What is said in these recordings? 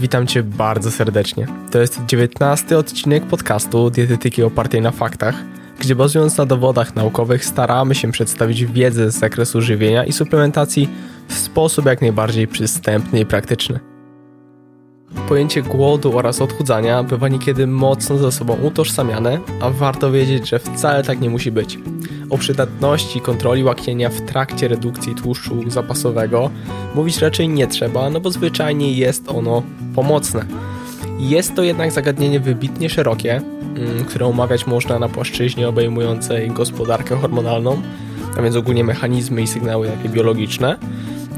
Witam Cię bardzo serdecznie. To jest dziewiętnasty odcinek podcastu Dietetyki opartej na faktach, gdzie bazując na dowodach naukowych staramy się przedstawić wiedzę z zakresu żywienia i suplementacji w sposób jak najbardziej przystępny i praktyczny. Pojęcie głodu oraz odchudzania bywa niekiedy mocno ze sobą utożsamiane, a warto wiedzieć, że wcale tak nie musi być. O przydatności kontroli łaknienia w trakcie redukcji tłuszczu zapasowego mówić raczej nie trzeba, no bo zwyczajnie jest ono pomocne. Jest to jednak zagadnienie wybitnie szerokie, mm, które omawiać można na płaszczyźnie obejmującej gospodarkę hormonalną, a więc ogólnie mechanizmy i sygnały takie biologiczne,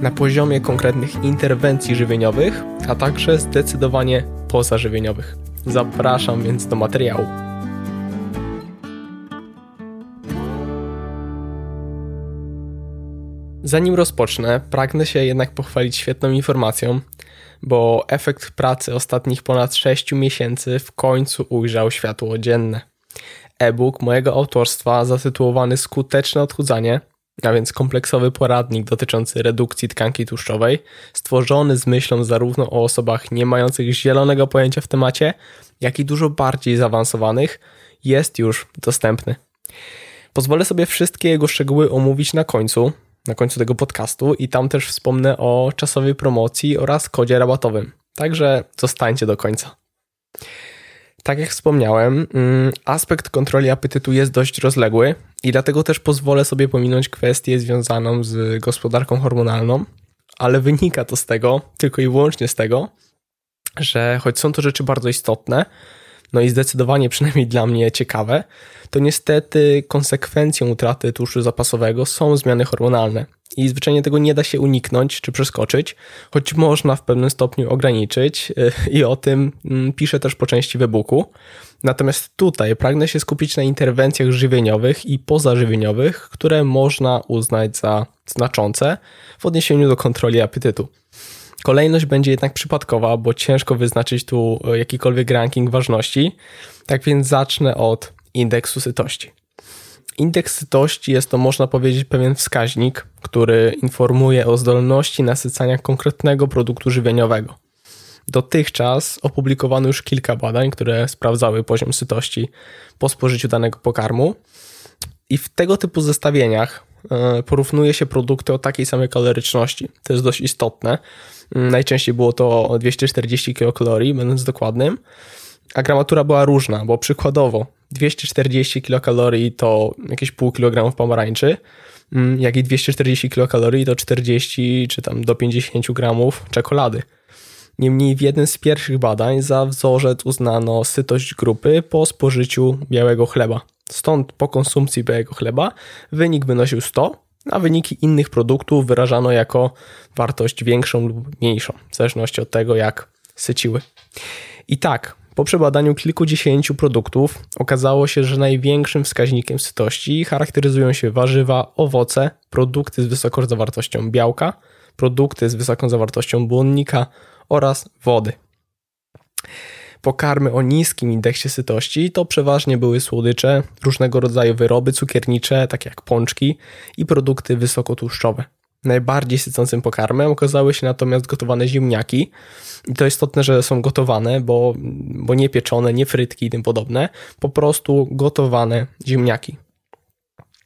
na poziomie konkretnych interwencji żywieniowych, a także zdecydowanie pozażywieniowych. Zapraszam więc do materiału. Zanim rozpocznę, pragnę się jednak pochwalić świetną informacją, bo efekt pracy ostatnich ponad 6 miesięcy w końcu ujrzał światło dzienne. E-book mojego autorstwa zatytułowany Skuteczne odchudzanie, a więc kompleksowy poradnik dotyczący redukcji tkanki tłuszczowej, stworzony z myślą zarówno o osobach nie mających zielonego pojęcia w temacie, jak i dużo bardziej zaawansowanych, jest już dostępny. Pozwolę sobie wszystkie jego szczegóły omówić na końcu, na końcu tego podcastu i tam też wspomnę o czasowej promocji oraz kodzie rabatowym. Także zostańcie do końca. Tak jak wspomniałem, mm, aspekt kontroli apetytu jest dość rozległy i dlatego też pozwolę sobie pominąć kwestię związaną z gospodarką hormonalną, ale wynika to z tego, tylko i wyłącznie z tego, że choć są to rzeczy bardzo istotne, no i zdecydowanie przynajmniej dla mnie ciekawe, to niestety konsekwencją utraty tłuszczu zapasowego są zmiany hormonalne. I zwyczajnie tego nie da się uniknąć czy przeskoczyć, choć można w pewnym stopniu ograniczyć i o tym mm, piszę też po części w e-booku. Natomiast tutaj pragnę się skupić na interwencjach żywieniowych i pozażywieniowych, które można uznać za znaczące w odniesieniu do kontroli apetytu. Kolejność będzie jednak przypadkowa, bo ciężko wyznaczyć tu jakikolwiek ranking ważności. Tak więc zacznę od indeksu sytości. Indeks sytości jest to, można powiedzieć, pewien wskaźnik, który informuje o zdolności nasycania konkretnego produktu żywieniowego. Dotychczas opublikowano już kilka badań, które sprawdzały poziom sytości po spożyciu danego pokarmu, i w tego typu zestawieniach e, porównuje się produkty o takiej samej kaloryczności. To jest dość istotne. Mm, najczęściej było to 240 kilokalorii, będąc dokładnym, a gramatura była różna, bo przykładowo 240 kilokalorii to jakieś pół kilogramów pomarańczy, mm, jak i 240 kilokalorii to 40 czy tam do 50 gramów czekolady. Niemniej w jednym z pierwszych badań za wzorzec uznano sytość grupy po spożyciu białego chleba. Stąd po konsumpcji białego chleba wynik wynosił 100, a wyniki innych produktów wyrażano jako wartość większą lub mniejszą, w zależności od tego, jak syciły. I tak, po przebadaniu kilkudziesięciu produktów okazało się, że największym wskaźnikiem sytości charakteryzują się warzywa, owoce, produkty z wysoką zawartością białka, produkty z wysoką zawartością błonnika oraz wody. Pokarmy o niskim indeksie sytości to przeważnie były słodycze, różnego rodzaju wyroby cukiernicze, takie jak pączki i produkty wysokotłuszczowe. Najbardziej sycącym pokarmem okazały się natomiast gotowane ziemniaki. I to istotne, że są gotowane, bo, bo nie pieczone, nie frytki i tym podobne, po prostu gotowane ziemniaki.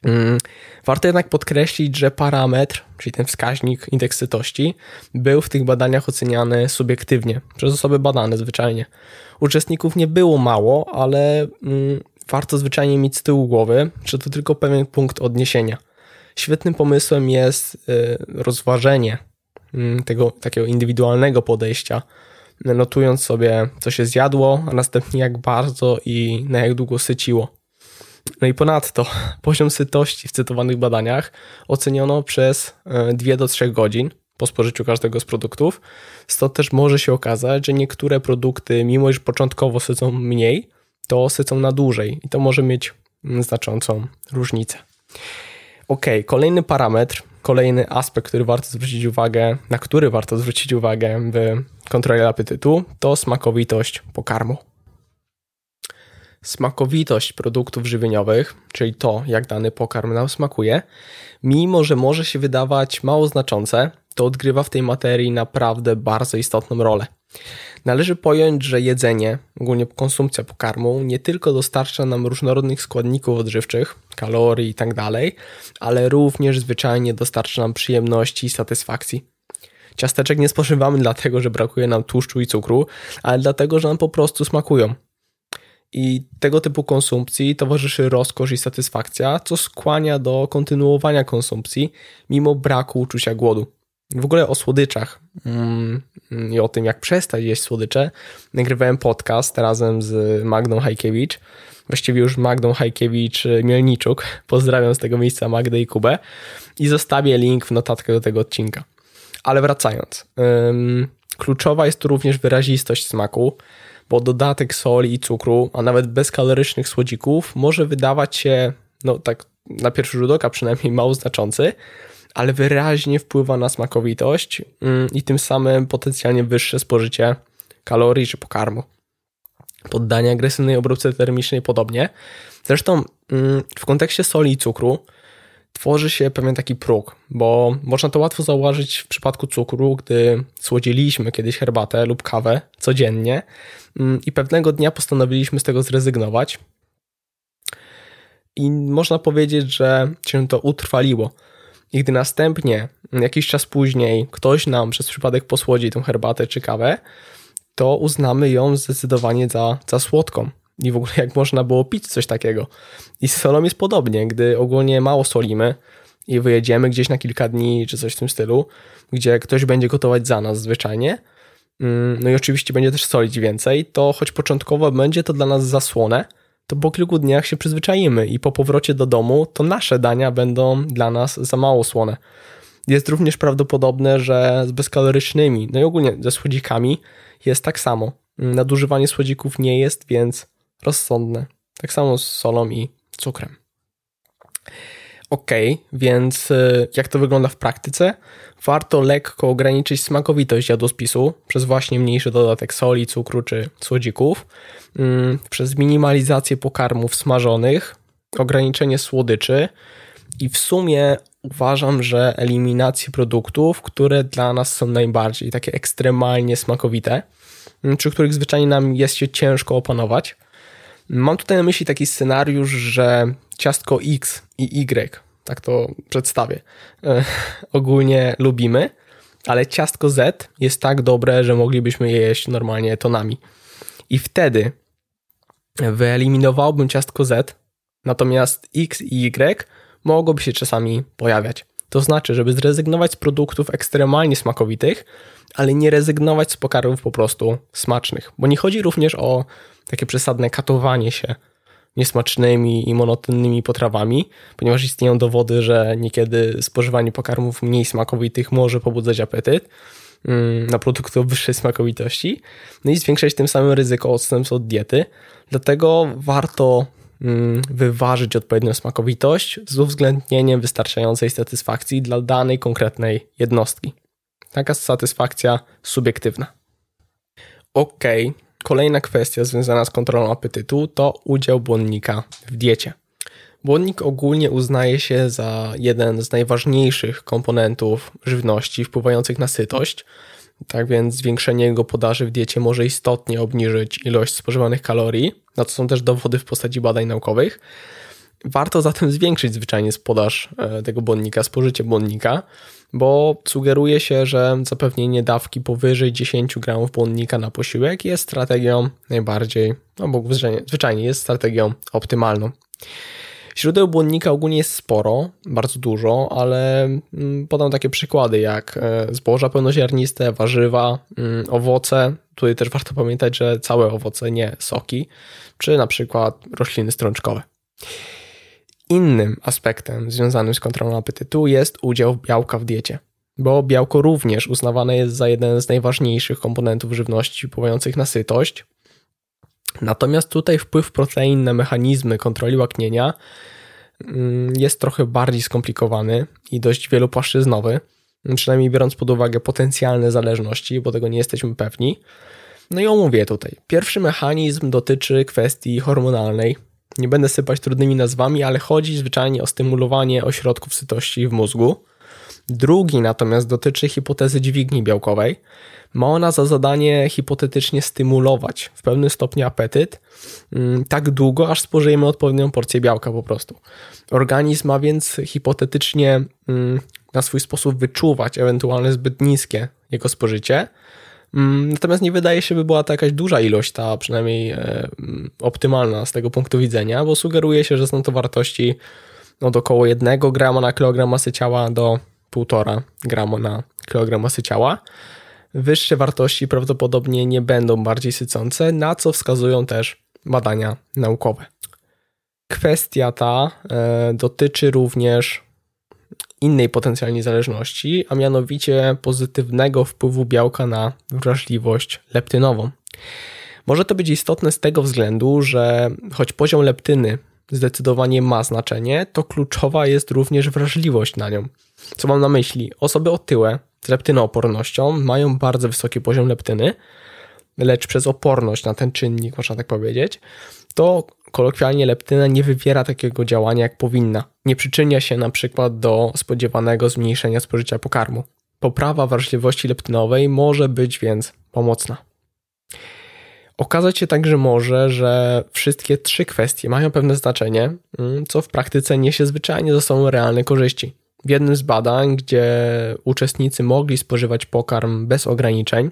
Mm, warto jednak podkreślić, że parametr, czyli ten wskaźnik indeks sytości, był w tych badaniach oceniany subiektywnie przez osoby badane zwyczajnie. Uczestników nie było mało, ale mm, warto zwyczajnie mieć z tyłu głowy, że to tylko pewien punkt odniesienia. Świetnym pomysłem jest y, rozważenie mm, tego takiego indywidualnego podejścia, notując sobie, co się zjadło, a następnie jak bardzo i na jak długo syciło. No i ponadto poziom sytości w cytowanych badaniach oceniono przez 2 y, do 3 godzin po spożyciu każdego z produktów. Stąd też może się okazać, że niektóre produkty, mimo iż początkowo sycą mniej, to sycą na dłużej i to może mieć mm, znaczącą różnicę. Ok, kolejny parametr, kolejny aspekt, który warto zwrócić uwagę, na który warto zwrócić uwagę w kontroli apetytu, to smakowitość pokarmu. Smakowitość produktów żywieniowych, czyli to, jak dany pokarm nam smakuje, mimo że może się wydawać mało znaczące, to odgrywa w tej materii naprawdę bardzo istotną rolę. Należy pojąć, że jedzenie, ogólnie konsumpcja pokarmu, nie tylko dostarcza nam różnorodnych składników odżywczych, kalorii itd., tak ale również zwyczajnie dostarcza nam przyjemności i satysfakcji. Ciasteczek nie spożywamy dlatego, że brakuje nam tłuszczu i cukru, ale dlatego, że nam po prostu smakują. I tego typu konsumpcji towarzyszy rozkosz i satysfakcja, co skłania do kontynuowania konsumpcji mimo braku uczucia głodu. W ogóle o słodyczach mm, i o tym, jak przestać jeść słodycze, nagrywałem podcast razem z Magdą Hajkiewicz. Właściwie już Magdą Hajkiewicz-Mielniczuk. Pozdrawiam z tego miejsca Magdę i Kubę. I zostawię link w notatkach do tego odcinka. Ale wracając. Kluczowa jest tu również wyrazistość smaku, bo dodatek soli i cukru, a nawet bezkalorycznych słodzików może wydawać się, no tak na pierwszy rzut oka przynajmniej mało znaczący, ale wyraźnie wpływa na smakowitość mm, i tym samym potencjalnie wyższe spożycie kalorii czy pokarmu. Poddanie agresywnej obróbce termicznej podobnie. Zresztą mm, w kontekście soli i cukru tworzy się pewien taki próg, bo można to łatwo zauważyć w przypadku cukru, gdy słodziliśmy kiedyś herbatę lub kawę codziennie mm, i pewnego dnia postanowiliśmy z tego zrezygnować. I można powiedzieć, że się to utrwaliło i gdy następnie, jakiś czas później, ktoś nam przez przypadek posłodzi tą herbatę czy kawę, to uznamy ją zdecydowanie za, za słodką. I w ogóle jak można było pić coś takiego. I z solą jest podobnie, gdy ogólnie mało solimy i wyjedziemy gdzieś na kilka dni czy coś w tym stylu, gdzie ktoś będzie gotować za nas zwyczajnie, mm, no i oczywiście będzie też solić więcej, to choć początkowo będzie to dla nas zasłone, to po kilku dniach się przyzwyczajimy i po powrocie do domu to nasze dania będą dla nas za mało słone. Jest również prawdopodobne, że z bezkalorycznymi, no i ogólnie ze słodzikami jest tak samo. Nadużywanie słodzików nie jest więc rozsądne. Tak samo z solą i cukrem. Ok, więc y, jak to wygląda w praktyce? Warto lekko ograniczyć smakowitość jadłospisu przez właśnie mniejszy dodatek soli, cukru czy słodzików, mm, przez minimalizację pokarmów smażonych, ograniczenie słodyczy i w sumie uważam, że eliminację produktów, które dla nas są najbardziej takie ekstremalnie smakowite, mm, przy których zwyczajnie nam jest się ciężko opanować. Mam tutaj na myśli taki scenariusz, że ciastko X i Y, tak to przedstawię, e, ogólnie lubimy, ale ciastko Z jest tak dobre, że moglibyśmy je jeść normalnie tonami. I wtedy wyeliminowałbym ciastko Z, natomiast X i Y mogłoby się czasami pojawiać. To znaczy, żeby zrezygnować z produktów ekstremalnie smakowitych, ale nie rezygnować z pokarmów po prostu smacznych. Bo nie chodzi również o takie przesadne katowanie się niesmacznymi i monotonnymi potrawami, ponieważ istnieją dowody, że niekiedy spożywanie pokarmów mniej smakowitych może pobudzać apetyt mm, na produkty o wyższej smakowitości, no i zwiększać tym samym ryzyko odstępstw od diety. Dlatego warto mm, wyważyć odpowiednią smakowitość z uwzględnieniem wystarczającej satysfakcji dla danej konkretnej jednostki. Taka satysfakcja subiektywna. Ok, Kolejna kwestia związana z kontrolą apetytu to udział błonnika w diecie. Błonnik ogólnie uznaje się za jeden z najważniejszych komponentów żywności wpływających na sytość. Tak więc zwiększenie jego podaży w diecie może istotnie obniżyć ilość spożywanych kalorii, na co są też dowody w postaci badań naukowych. Warto zatem zwiększyć zwyczajnie podaż e, tego błonnika, spożycie błonnika, bo sugeruje się, że zapewnienie dawki powyżej 10 gramów błonnika na posiłek jest strategią najbardziej, no bo zwyczajnie jest strategią optymalną. Źródeł błonnika ogólnie jest sporo, bardzo dużo, ale mm, podam takie przykłady jak e, zboża pełnoziarniste, warzywa, mm, owoce. Tutaj też warto pamiętać, że całe owoce, nie soki, czy na przykład rośliny strączkowe. Innym aspektem związanym z kontrolą apetytu jest udział białka w diecie, bo białko również uznawane jest za jeden z najważniejszych komponentów żywności wpływających na sytość. Natomiast tutaj wpływ protein na mechanizmy kontroli łaknienia mm, jest trochę bardziej skomplikowany i dość wielopłaszczyznowy, przynajmniej biorąc pod uwagę potencjalne zależności, bo tego nie jesteśmy pewni. No i omówię tutaj. Pierwszy mechanizm dotyczy kwestii hormonalnej, nie będę sypać trudnymi nazwami, ale chodzi zwyczajnie o stymulowanie ośrodków sytości w mózgu. Drugi natomiast dotyczy hipotezy dźwigni białkowej. Ma ona za zadanie hipotetycznie stymulować w pewnym stopniu apetyt mm, tak długo, aż spożyjemy odpowiednią porcję białka po prostu. Organizm ma więc hipotetycznie mm, na swój sposób wyczuwać ewentualne zbyt niskie jego spożycie. Mm, natomiast nie wydaje się, by była to jakaś duża ilość, ta przynajmniej e, optymalna z tego punktu widzenia, bo sugeruje się, że są to wartości od około 1 grama na kilogram masy ciała do 1,5 grama na kilogram masy ciała. Wyższe wartości prawdopodobnie nie będą bardziej sycące, na co wskazują też badania naukowe. Kwestia ta e, dotyczy również innej potencjalnej zależności, a mianowicie pozytywnego wpływu białka na wrażliwość leptynową. Może to być istotne z tego względu, że choć poziom leptyny zdecydowanie ma znaczenie, to kluczowa jest również wrażliwość na nią. Co mam na myśli? Osoby otyłe z leptynoopornością mają bardzo wysoki poziom leptyny, lecz przez oporność na ten czynnik, można tak powiedzieć, to kolokwialnie leptyna nie wywiera takiego działania jak powinna. Nie przyczynia się na przykład do spodziewanego zmniejszenia spożycia pokarmu. Poprawa wrażliwości leptynowej może być więc pomocna. Okazać się także może, że wszystkie trzy kwestie mają pewne znaczenie, mm, co w praktyce niesie zwyczajnie ze sobą realne korzyści. W jednym z badań, gdzie uczestnicy mogli spożywać pokarm bez ograniczeń,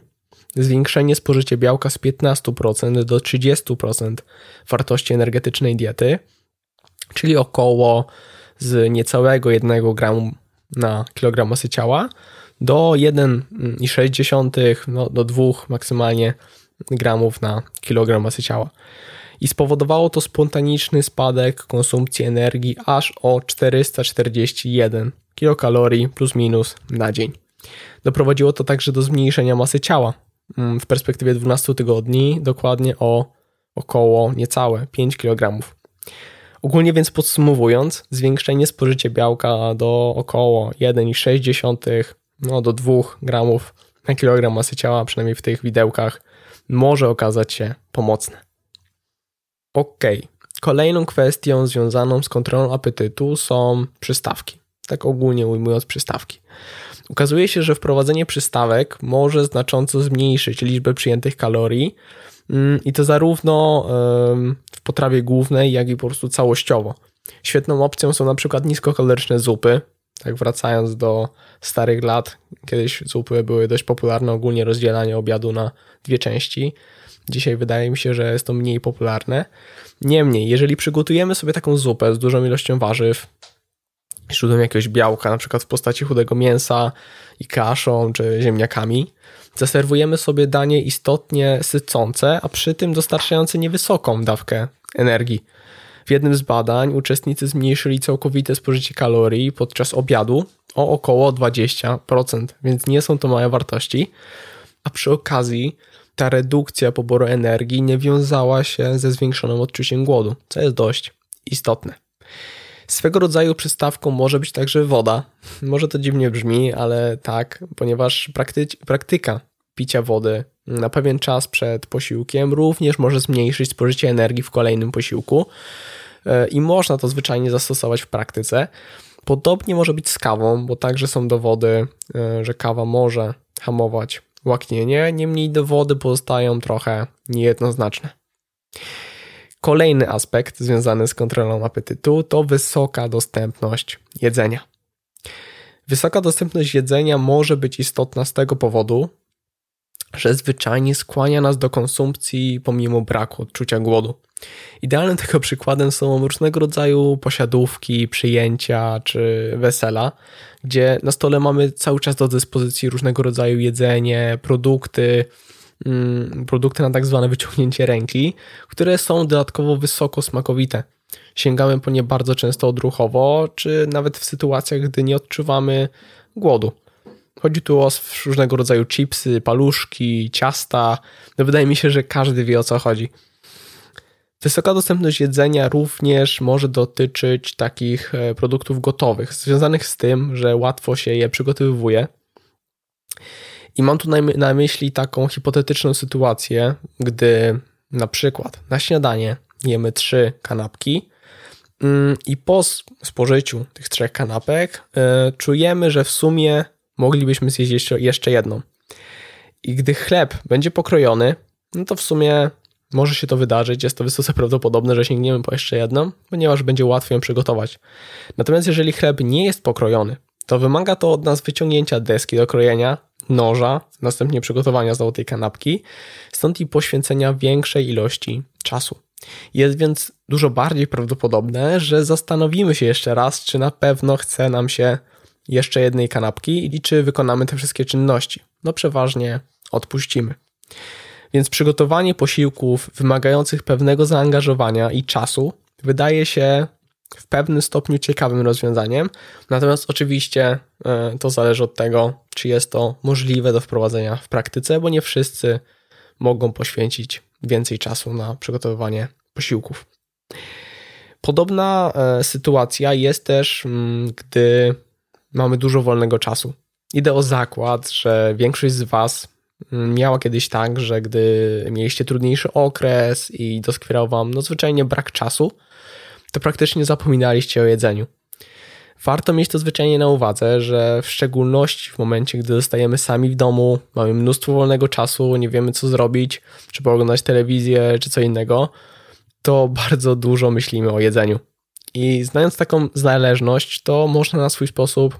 zwiększenie spożycia białka z 15% do 30% wartości energetycznej diety, czyli około z niecałego 1 gramu na kilogram masy ciała do 1,6 no, do 2 maksymalnie gramów na kilogram masy ciała. I spowodowało to spontaniczny spadek konsumpcji energii aż o 441 kilokalorii plus minus na dzień. Doprowadziło to także do zmniejszenia masy ciała w perspektywie 12 tygodni, dokładnie o około niecałe 5 kg. Ogólnie więc podsumowując, zwiększenie spożycia białka do około 1,6 no, do 2 gramów na kilogram masy ciała, przynajmniej w tych widełkach, może okazać się pomocne. Ok. Kolejną kwestią związaną z kontrolą apetytu są przystawki. Tak ogólnie ujmując przystawki. Ukazuje się, że wprowadzenie przystawek może znacząco zmniejszyć liczbę przyjętych kalorii mm, i to zarówno w potrawie głównej, jak i po prostu całościowo. Świetną opcją są na przykład niskokaloryczne zupy. Tak wracając do starych lat, kiedyś zupy były dość popularne, ogólnie rozdzielanie obiadu na dwie części. Dzisiaj wydaje mi się, że jest to mniej popularne. Niemniej, jeżeli przygotujemy sobie taką zupę z dużą ilością warzyw, źródłem jakiegoś białka, na przykład w postaci chudego mięsa i kaszą czy ziemniakami, zaserwujemy sobie danie istotnie sycące, a przy tym dostarczające niewysoką dawkę energii. W jednym z badań uczestnicy zmniejszyli całkowite spożycie kalorii podczas obiadu o około 20%, więc nie są to małe wartości, a przy okazji ta redukcja poboru energii nie wiązała się ze zwiększonym odczuciem głodu, co jest dość istotne. Swego rodzaju przystawką może być także woda. Może to dziwnie brzmi, ale tak, ponieważ prakty- praktyka picia wody na pewien czas przed posiłkiem również może zmniejszyć spożycie energii w kolejnym posiłku e, i można to zwyczajnie zastosować w praktyce. Podobnie może być z kawą, bo także są dowody, e, że kawa może hamować łaknienie, niemniej dowody pozostają trochę niejednoznaczne. Kolejny aspekt związany z kontrolą apetytu to wysoka dostępność jedzenia. Wysoka dostępność jedzenia może być istotna z tego powodu, że zwyczajnie skłania nas do konsumpcji pomimo braku odczucia głodu. Idealnym tego przykładem są różnego rodzaju posiadówki, przyjęcia czy wesela, gdzie na stole mamy cały czas do dyspozycji różnego rodzaju jedzenie, produkty, produkty na tak zwane wyciągnięcie ręki, które są dodatkowo wysoko smakowite. Sięgamy po nie bardzo często odruchowo, czy nawet w sytuacjach, gdy nie odczuwamy głodu. Chodzi tu o różnego rodzaju chipsy, paluszki, ciasta. No wydaje mi się, że każdy wie o co chodzi. Wysoka dostępność jedzenia również może dotyczyć takich e, produktów gotowych, związanych z tym, że łatwo się je przygotowuje. I mam tu na myśli taką hipotetyczną sytuację, gdy na przykład na śniadanie jemy trzy kanapki, Mm, I po spożyciu tych trzech kanapek e, czujemy, że w sumie moglibyśmy zjeść jeszcze, jeszcze jedną. I gdy chleb będzie pokrojony, no to w sumie może się to wydarzyć. Jest to wysoce prawdopodobne, że sięgniemy po jeszcze jedną, ponieważ będzie łatwiej ją przygotować. Natomiast jeżeli chleb nie jest pokrojony, to wymaga to od nas wyciągnięcia deski do krojenia, noża, następnie przygotowania znowu tej kanapki, stąd i poświęcenia większej ilości czasu. Jest więc dużo bardziej prawdopodobne, że zastanowimy się jeszcze raz, czy na pewno chce nam się jeszcze jednej kanapki i czy wykonamy te wszystkie czynności. No przeważnie odpuścimy. Więc przygotowanie posiłków wymagających pewnego zaangażowania i czasu wydaje się w pewnym stopniu ciekawym rozwiązaniem. Natomiast oczywiście e, to zależy od tego, czy jest to możliwe do wprowadzenia w praktyce, bo nie wszyscy mogą poświęcić więcej czasu na przygotowywanie posiłków. Podobna e, sytuacja jest też, mm, gdy mamy dużo wolnego czasu. Idę o zakład, że większość z Was mm, miała kiedyś tak, że gdy mieliście trudniejszy okres i doskwierał Wam no zwyczajnie brak czasu, to praktycznie zapominaliście o jedzeniu. Warto mieć to zwyczajnie na uwadze, że w szczególności w momencie, gdy zostajemy sami w domu, mamy mnóstwo wolnego czasu, nie wiemy co zrobić, czy oglądać telewizję, czy co innego, to bardzo dużo myślimy o jedzeniu. I znając taką zależność, to można na swój sposób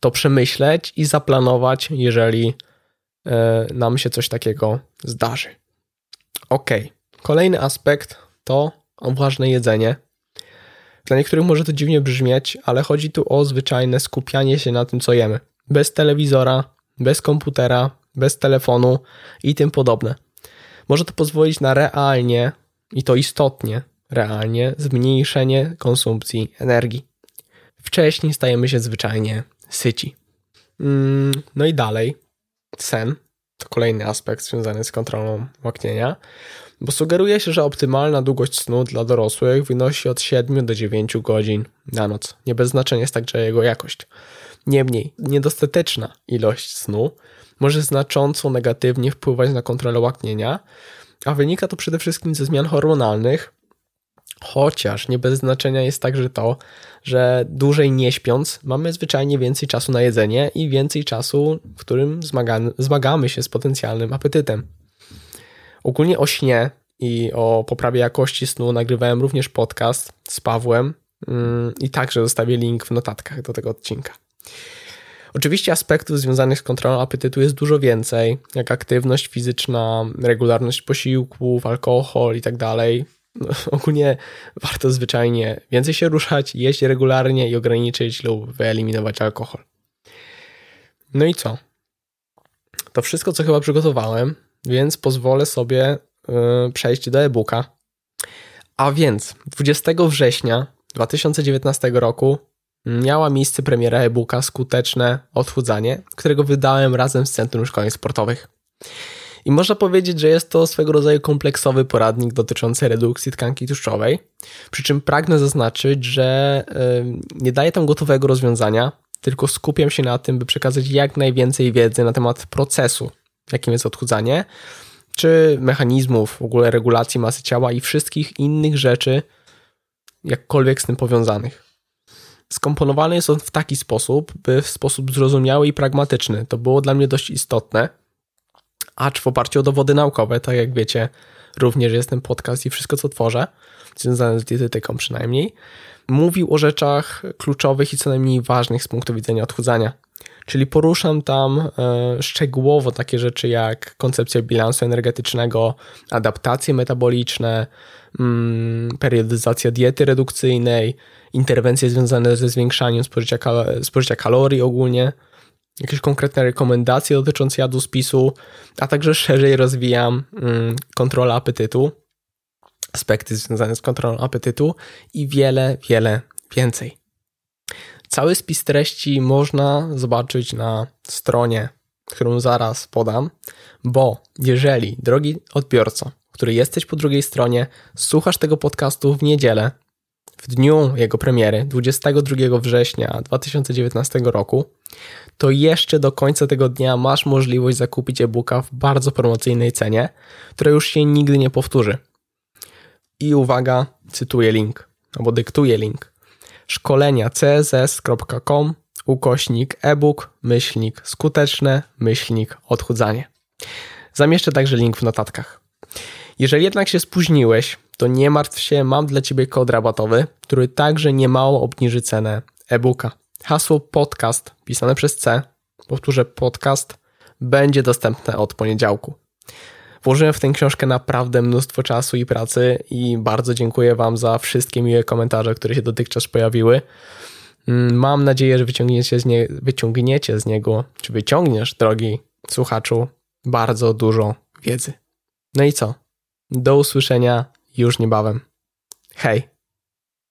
to przemyśleć i zaplanować, jeżeli e, nam się coś takiego zdarzy. Ok. Kolejny aspekt to ważne jedzenie. Dla niektórych może to dziwnie brzmieć, ale chodzi tu o zwyczajne skupianie się na tym, co jemy. Bez telewizora, bez komputera, bez telefonu i tym podobne. Może to pozwolić na realnie, i to istotnie, realnie, zmniejszenie konsumpcji energii. Wcześniej stajemy się zwyczajnie syci. Mm, no i dalej, sen to kolejny aspekt związany z kontrolą łaknienia, bo sugeruje się, że optymalna długość snu dla dorosłych wynosi od 7 do 9 godzin na noc. Nie bez znaczenia jest także jego jakość. Niemniej, niedostateczna ilość snu może znacząco negatywnie wpływać na kontrolę łaknienia, a wynika to przede wszystkim ze zmian hormonalnych, Chociaż nie bez znaczenia jest także to, że dłużej nie śpiąc, mamy zwyczajnie więcej czasu na jedzenie i więcej czasu, w którym zmagamy, zmagamy się z potencjalnym apetytem. Ogólnie o śnie i o poprawie jakości snu nagrywałem również podcast z Pawłem mm, i także zostawię link w notatkach do tego odcinka. Oczywiście aspektów związanych z kontrolą apetytu jest dużo więcej, jak aktywność fizyczna, regularność posiłków, alkohol i tak dalej. Ogólnie warto zwyczajnie więcej się ruszać, jeść regularnie i ograniczyć lub wyeliminować alkohol. No i co? To wszystko, co chyba przygotowałem, więc pozwolę sobie yy, przejść do e-booka. A więc 20 września 2019 roku miała miejsce premiera e-booka Skuteczne odchudzanie, którego wydałem razem z Centrum Szkoleń Sportowych. I można powiedzieć, że jest to swego rodzaju kompleksowy poradnik dotyczący redukcji tkanki tłuszczowej. Przy czym pragnę zaznaczyć, że nie daję tam gotowego rozwiązania, tylko skupiam się na tym, by przekazać jak najwięcej wiedzy na temat procesu, jakim jest odchudzanie, czy mechanizmów w ogóle regulacji masy ciała i wszystkich innych rzeczy, jakkolwiek z tym powiązanych. Skomponowany jest on w taki sposób, by w sposób zrozumiały i pragmatyczny. To było dla mnie dość istotne, acz w oparciu o dowody naukowe, tak jak wiecie, również jest ten podcast i wszystko, co tworzę, związane z dietetyką przynajmniej, mówił o rzeczach kluczowych i co najmniej ważnych z punktu widzenia odchudzania. Czyli poruszam tam e, szczegółowo takie rzeczy jak koncepcja bilansu energetycznego, adaptacje metaboliczne, mm, periodyzacja diety redukcyjnej, interwencje związane ze zwiększaniem spożycia, kal spożycia kalorii ogólnie, jakieś konkretne rekomendacje dotyczące jadłospisu, a także szerzej rozwijam mm, kontrolę apetytu, aspekty związane z kontrolą apetytu i wiele, wiele więcej. Cały spis treści można zobaczyć na stronie, którą zaraz podam, bo jeżeli, drogi odbiorco, który jesteś po drugiej stronie, słuchasz tego podcastu w niedzielę, w dniu jego premiery, 22 września 2019 roku, to jeszcze do końca tego dnia masz możliwość zakupić e-booka w bardzo promocyjnej cenie, która już się nigdy nie powtórzy. I uwaga, cytuję link. albo dyktuję link szkolenia css.com ukośnik e-book, myślnik skuteczne, myślnik odchudzanie. Zamieszczę także link w notatkach. Jeżeli jednak się spóźniłeś, to nie martw się, mam dla Ciebie kod rabatowy, który także niemało obniży cenę e-booka. Hasło podcast pisane przez C, powtórzę podcast, będzie dostępne od poniedziałku. Włożyłem w tę książkę naprawdę mnóstwo czasu i pracy i bardzo dziękuję Wam za wszystkie miłe komentarze, które się dotychczas pojawiły. Mm, mam nadzieję, że wyciągniecie z, nie, wyciągniecie z niego, czy wyciągniesz, drogi słuchaczu, bardzo dużo wiedzy. No i co? Do usłyszenia już niebawem. Hej!